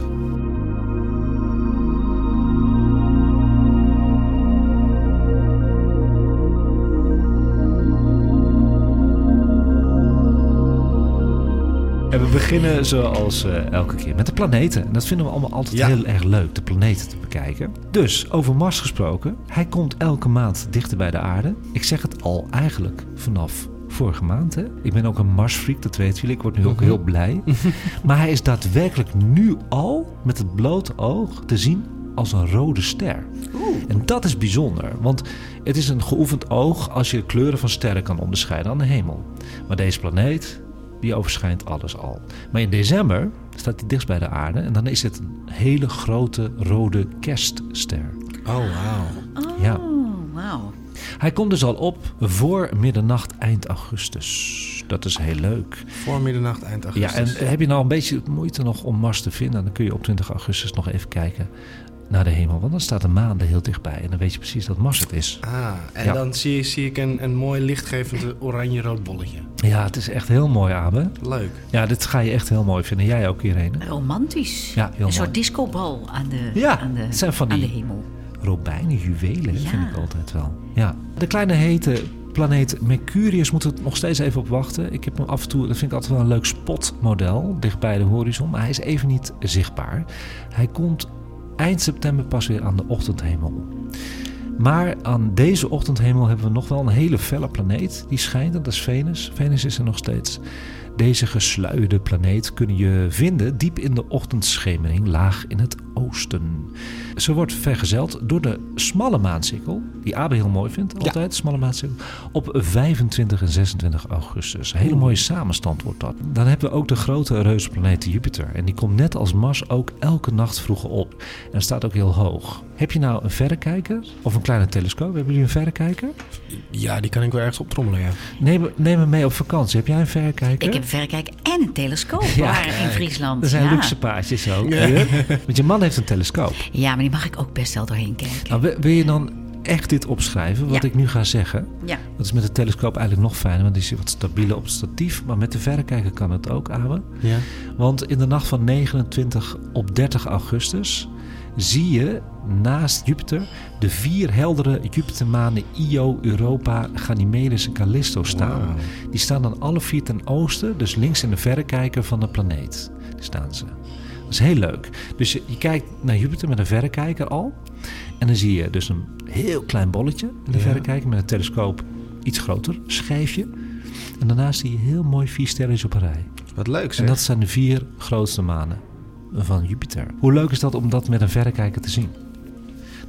En we beginnen zoals eh, elke keer met de planeten. En dat vinden we allemaal altijd Ja. heel erg leuk, de planeten te bekijken. Dus over Mars gesproken. Hij komt elke maand dichter bij de aarde. Ik zeg het al eigenlijk vanaf vorige maand. Hè? Ik ben ook een Marsfreak, dat weten jullie. Ik word nu ook Mhm. heel blij. maar hij is daadwerkelijk nu al met het blote oog te zien als een rode ster. En dat is bijzonder, want het is een geoefend oog als je kleuren van sterren kan onderscheiden aan de hemel. Maar deze planeet, die overschijnt alles al. Maar in december staat hij dichtst bij de aarde en dan is het een hele grote rode kerstster. Oh, wauw. Oh, Ja. wauw. Hij komt dus al op voor middernacht eind augustus. Dat is heel leuk. Voor middernacht, eind Ja, augustus. en heb je nou een beetje moeite nog om Mars te vinden? Dan kun je op 20 augustus nog even kijken naar de hemel. Want dan staat de maan er heel dichtbij. En dan weet je precies dat Mars het is. Ah, en Ja. dan zie, zie ik een, een mooi lichtgevend oranje-rood bolletje. Ja, het is echt heel mooi, Abe. Leuk. Ja, dit ga je echt heel mooi vinden. Jij ook, Irene. Romantisch. Ja, heel een mooi. soort discobal aan de, Ja, aan de, het zijn van aan die- de hemel. Robijnen, juwelen, Ja. vind ik altijd wel. Ja. De kleine hete planeet Mercurius moet er nog steeds even op wachten. Ik heb hem af en toe, dat vind ik altijd wel een leuk spotmodel, dicht bij de horizon. Maar hij is even niet zichtbaar. Hij komt eind september pas weer aan de ochtendhemel. Maar aan deze ochtendhemel hebben we nog wel een hele felle planeet die schijnt. Dat is Venus. Venus is er nog steeds. Deze gesluierde planeet kun je vinden diep in de ochtendschemering, laag in het oosten. Ze wordt vergezeld door de smalle maansikkel, die Abe heel mooi vindt, altijd, de smalle maansikkel, op 25 en 26 augustus. Een hele mooie samenstand wordt dat. Dan hebben we ook de grote reuzenplaneet Jupiter. En die komt net als Mars ook elke nacht vroeger op. En staat ook heel hoog. Heb je nou een verrekijker of een kleine telescoop? Hebben jullie een verrekijker? Ja, die kan ik wel ergens optrommelen, ja. Neem, neem hem mee op vakantie. Heb jij een verrekijker? Ik heb een verrekijker en een telescoop Ja, waar in Friesland. Er zijn ja. luxe paardjes ook. Want je man heeft een telescoop. ja, maar die mag ik ook best wel doorheen kijken. Nou, wil- je dan echt dit opschrijven, wat Ja. ik nu ga zeggen? Ja. Dat is met de telescoop eigenlijk nog fijner, want die is wat stabieler op het statief. Maar met de verrekijker kan het ook, Abe. Ja. Want in de nacht van 29 op 30 augustus zie je naast Jupiter de vier heldere Jupitermanen Io, Europa, Ganymedes en Callisto staan. Die staan dan alle vier ten oosten, dus links in de verrekijker van de planeet. Die staan ze. Dat is heel leuk. Dus je, je kijkt naar Jupiter met een verrekijker al. En dan zie je dus een heel klein bolletje in de Ja. verrekijker met een telescoop iets groter schijfje. En daarnaast zie je heel mooi vier sterren op een rij. Wat leuk, zeg. En dat zijn de vier grootste manen. van Jupiter. Hoe leuk is dat om dat met een verrekijker te zien?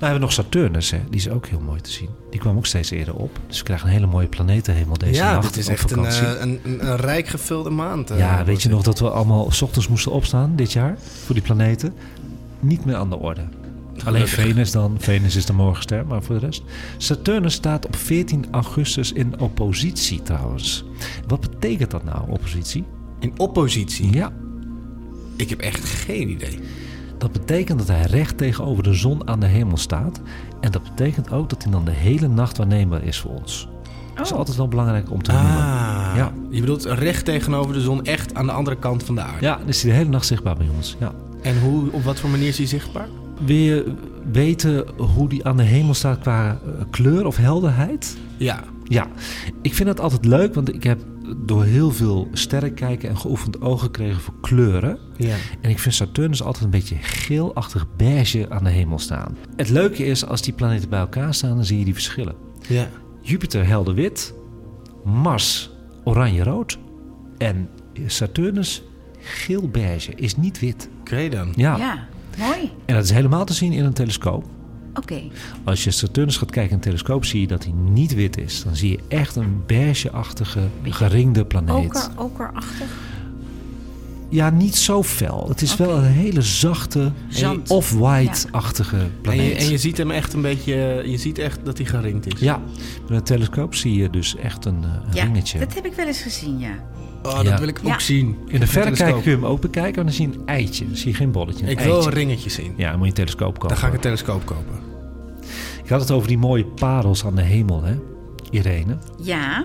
Hebben we nog Saturnus, hè? die is ook heel mooi te zien. Die kwam ook steeds eerder op. Dus we krijgen een hele mooie planetenhemel deze ja, nacht dit is op echt een, eh, een, een, een rijk gevulde maand. eh, ja, weet je nog dat we allemaal s ochtends moesten opstaan dit jaar voor die planeten? Niet meer aan de orde. Alleen. Venus dan. Venus is de morgenster, maar voor de rest. Saturnus staat op 14 augustus in oppositie trouwens. Wat betekent dat nou, oppositie? In oppositie? Ja, Ik heb echt geen idee. Dat betekent dat hij recht tegenover de zon aan de hemel staat. En dat betekent ook dat hij dan de hele nacht waarneembaar is voor ons. Dat is altijd wel belangrijk om te noemen. Ah, Ja. je bedoelt recht tegenover de zon, echt aan de andere kant van de aarde. Ja, is hij de hele nacht zichtbaar bij ons. Ja. En hoe, op wat voor manier is hij zichtbaar? Wil je weten hoe die aan de hemel staat qua eh, kleur of helderheid? Ja. Ja, ik vind het altijd leuk, want ik heb door heel veel sterren kijken en geoefend oog gekregen voor kleuren. ja. En ik vind Saturnus altijd een beetje geelachtig beige aan de hemel staan. Het leuke is, als die planeten bij elkaar staan, dan zie je die verschillen. Ja. Jupiter helder wit, Mars oranje-rood en Saturnus geel beige, is niet wit. Oké dan. Ja. Ja, mooi. en dat is helemaal te zien in een telescoop. Oké. Als je Saturnus gaat kijken in een telescoop, zie je dat hij niet wit is. Dan zie je echt een beigeachtige, geringde planeet. Oker, okerachtig. Ja, niet zo fel. Het is wel een hele zachte, off-white-achtige En planeet. je, en je ziet hem echt een beetje, je ziet echt dat hij geringd is. Ja, met een telescoop zie je dus echt een, eh, een Ja, ringetje. dat heb ik wel eens gezien, ja. Oh, dat Ja. wil ik ook Ja. zien. In de verrekijker kun je hem ook bekijken, en dan zie je een eitje. Dan zie je geen bolletje, een Ik wil eitje. een ringetje zien. Ja, dan moet je een telescoop kopen. Dan ga ik een telescoop kopen. Ik had het over die mooie parels aan de hemel, hè, Irene. Ja,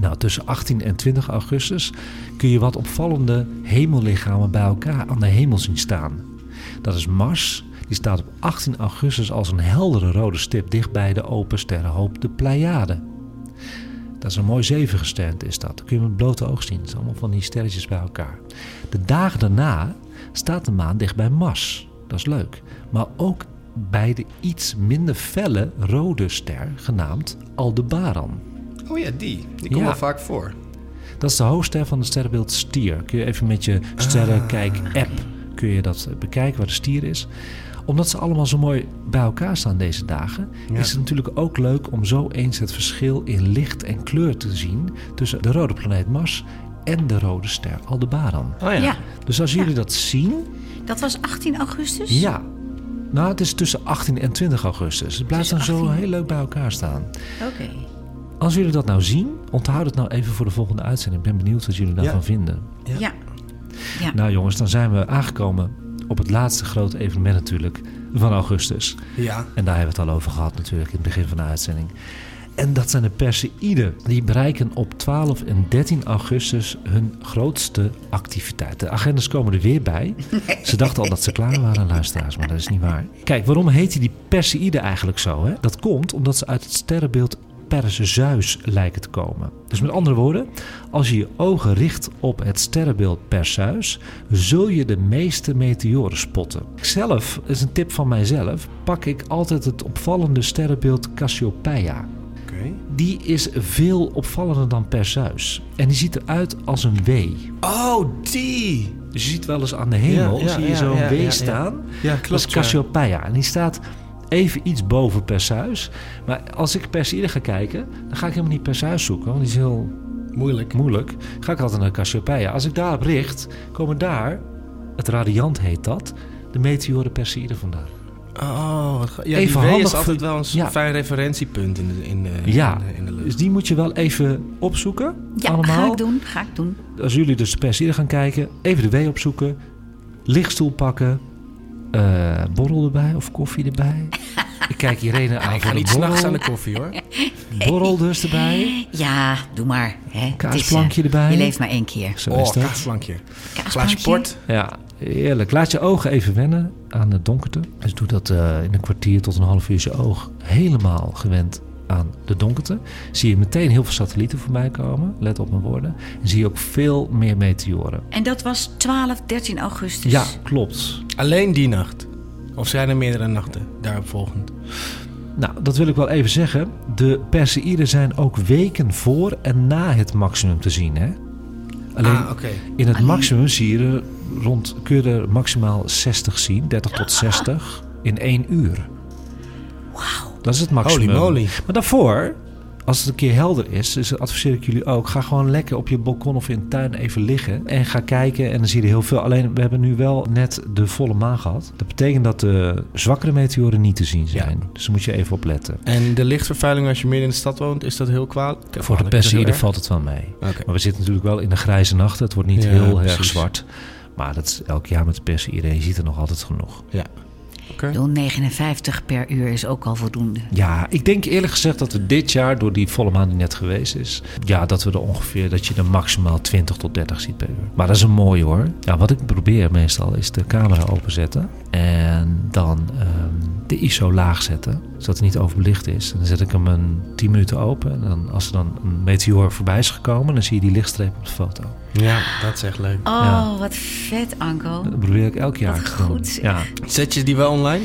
Nou, tussen 18 en 20 augustus kun je wat opvallende hemellichamen bij elkaar aan de hemel zien staan. Dat is Mars. Die staat op 18 augustus als een heldere rode stip dicht bij de open sterrenhoop de Pleiade. Dat is een mooi zevengesternte is dat. Dat kun je met blote oog zien. Het zijn allemaal van die sterretjes bij elkaar. De dagen daarna staat de maan dicht bij Mars. Dat is leuk. Maar ook bij de iets minder felle rode ster genaamd Aldebaran. Oh ja, die. Die komt Ja. wel vaak voor. Dat is de hoofdster van het sterrenbeeld Stier. Kun je even met je sterrenkijk-app kun je dat bekijken waar de stier is. Omdat ze allemaal zo mooi bij elkaar staan deze dagen, Ja. is het natuurlijk ook leuk om zo eens het verschil in licht en kleur te zien tussen de rode planeet Mars en de rode ster Aldebaran. Oh ja. ja. Dus als jullie dat zien, Dat was 18 augustus? ja. Nou, het is tussen 18 en 20 augustus. Het blijft dan zo 18. heel leuk bij elkaar staan. Oké. Als jullie dat nou zien, onthoud het nou even voor de volgende uitzending. Ik ben benieuwd wat jullie daarvan vinden. Ja. Ja. Nou jongens, dan zijn we aangekomen op het laatste grote evenement natuurlijk van augustus. Ja. En daar hebben we het al over gehad natuurlijk in het begin van de uitzending. En dat zijn de Perseïden. Die bereiken op 12 en 13 augustus hun grootste activiteit. De agendas komen er weer bij. Ze dachten al dat ze klaar waren, luisteraars, maar dat is niet waar. Kijk, waarom heet die Perseïden eigenlijk zo? Hè? Dat komt omdat ze uit het sterrenbeeld Perseus lijken te komen. Dus met andere woorden, als je je ogen richt op het sterrenbeeld Perseus, zul je de meeste meteoren spotten. Zelf, is een tip van mijzelf, pak ik altijd het opvallende sterrenbeeld Cassiopeia. Die is veel opvallender dan Perseus. En die ziet eruit als een W. Oh, die! Dus je ziet wel eens aan de hemel, Ja, ja, zie je ja, zo'n W ja. staan. Ja, Dat is klopt. Cassiopeia. En die staat even iets boven Perseus. Maar als ik Perseïde ga kijken, dan ga ik helemaal niet Perseus zoeken. Want die is heel Moeilijk. moeilijk. Ga ik altijd naar Cassiopeia. Als ik daarop richt, komen daar, het radiant heet dat, de meteoren Perseïde vandaan. Oh, wat ga- ja, Even die W handig is altijd wel een Ja. fijn referentiepunt in de, in de, Ja, in de, in de lucht. dus die moet je wel even opzoeken. Ja, allemaal. ga ik doen. Ga ik doen. Als jullie dus Perseïde gaan kijken, even de W opzoeken, lichtstoel pakken, eh, borrel erbij of koffie erbij. Ik kijk Irene aan ik ga de niet s'nachts aan de koffie hoor. Borrel dus erbij, Ja, doe maar. Hè. Is, eh, kaasplankje erbij. Je leeft maar één keer. Zo Oh, is dat. kaasplankje. Glaasje Kaasplankje? port. Ja, heerlijk. Laat je ogen even wennen aan het donkerte. Dus doe dat eh, in een kwartier tot een half uur is je oog helemaal gewend aan de donkerte. Zie je meteen heel veel satellieten voorbij komen. Let op mijn woorden. En zie je ook veel meer meteoren. En dat was 12, 13 augustus. Ja, klopt. Alleen die nacht. Of zijn er meerdere nachten daarop volgend? Nou, dat wil ik wel even zeggen. De Perseïden zijn ook weken voor en na het maximum te zien. Hè? Alleen ah, oké. in het Alleen- maximum zie je er rond, kun je er maximaal 60 zien, 30 tot 60 in één uur. Wauw. Dat is het maximum. Holy moly. Maar daarvoor, als het een keer helder is, dus adviseer ik jullie ook, ga gewoon lekker op je balkon of in de tuin even liggen en ga kijken en dan zie je er heel veel. Alleen we hebben nu wel net de volle maan gehad. Dat betekent dat de zwakkere meteoren niet te zien zijn. Dus daar moet je even op letten. En de lichtvervuiling als je midden in de stad woont, is dat heel kwalijk? Voor de erg? valt het wel mee. Maar we zitten natuurlijk wel in de grijze nachten. Het wordt niet Ja, heel erg zwart. Maar dat is elk jaar met de Perseïde. Je ziet er nog altijd genoeg. Ja. Bedoel, 59 per uur is ook al voldoende. Ja, ik denk eerlijk gezegd dat we dit jaar, door die volle maan die net geweest is, ja, dat we er ongeveer, dat je er maximaal 20 tot 30 ziet per uur. Maar dat is een mooie hoor. Ja, wat ik probeer meestal is de camera openzetten en dan ehm, de ISO laag zetten, zodat het niet overbelicht is. En dan zet ik hem een 10 minuten open en dan, als er dan een meteoor voorbij is gekomen, dan zie je die lichtstreep op de foto. Ja, dat is echt leuk. Oh, Ja. wat vet, Anko. Dat probeer ik elk jaar Wat te doen. goed. Ja. Zet je die wel online?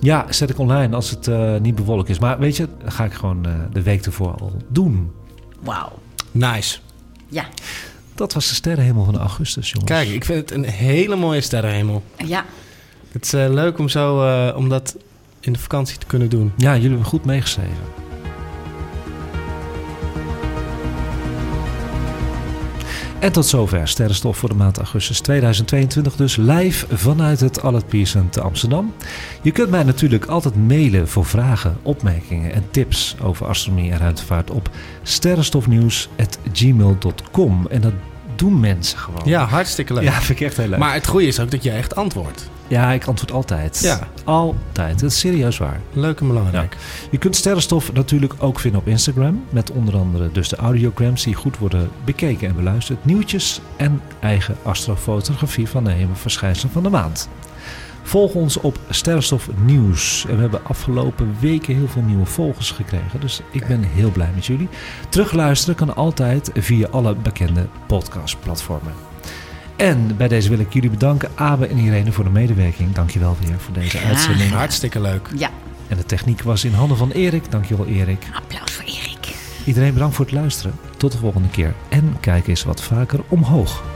ja, zet ik online als het eh, niet bewolkt is. Maar weet je, dan ga ik gewoon eh, de week ervoor al doen. Wauw. Nice. Ja. Dat was de sterrenhemel van augustus, jongens. Kijk, ik vind het een hele mooie sterrenhemel. Ja. Het is eh, leuk om, zo, eh, om dat in de vakantie te kunnen doen. Ja, jullie hebben goed meegeschreven. En tot zover Sterrenstof voor de maand augustus 2022. Dus live vanuit het Allard Pierson te Amsterdam. Je kunt mij natuurlijk altijd mailen voor vragen, opmerkingen en tips over astronomie en ruimtevaart op sterrenstofnieuws.gmail.com. En dat doen mensen gewoon. Ja, hartstikke leuk. ja vind ik echt heel leuk. Maar het goede is ook dat jij echt antwoordt. ja, ik antwoord altijd. Ja. Altijd. Dat is serieus waar. Leuk en belangrijk. Je kunt Sterrenstof natuurlijk ook vinden op Instagram. Met onder andere dus de audiograms die goed worden bekeken en beluisterd. Nieuwtjes en eigen astrofotografie van de hemelverschijnselen van de maand. Volg ons op Sterrenstof Nieuws. En we hebben afgelopen weken heel veel nieuwe volgers gekregen. Dus ik ben heel blij met jullie. Terugluisteren kan altijd via alle bekende podcastplatformen. En bij deze wil ik jullie bedanken, Abe en Irene, voor de medewerking. Dankjewel weer voor deze uitzending. Hartstikke leuk. Ja. En de techniek was in handen van Erik. Dankjewel Erik. Applaus voor Erik. Iedereen bedankt voor het luisteren. Tot de volgende keer. En kijk eens wat vaker omhoog.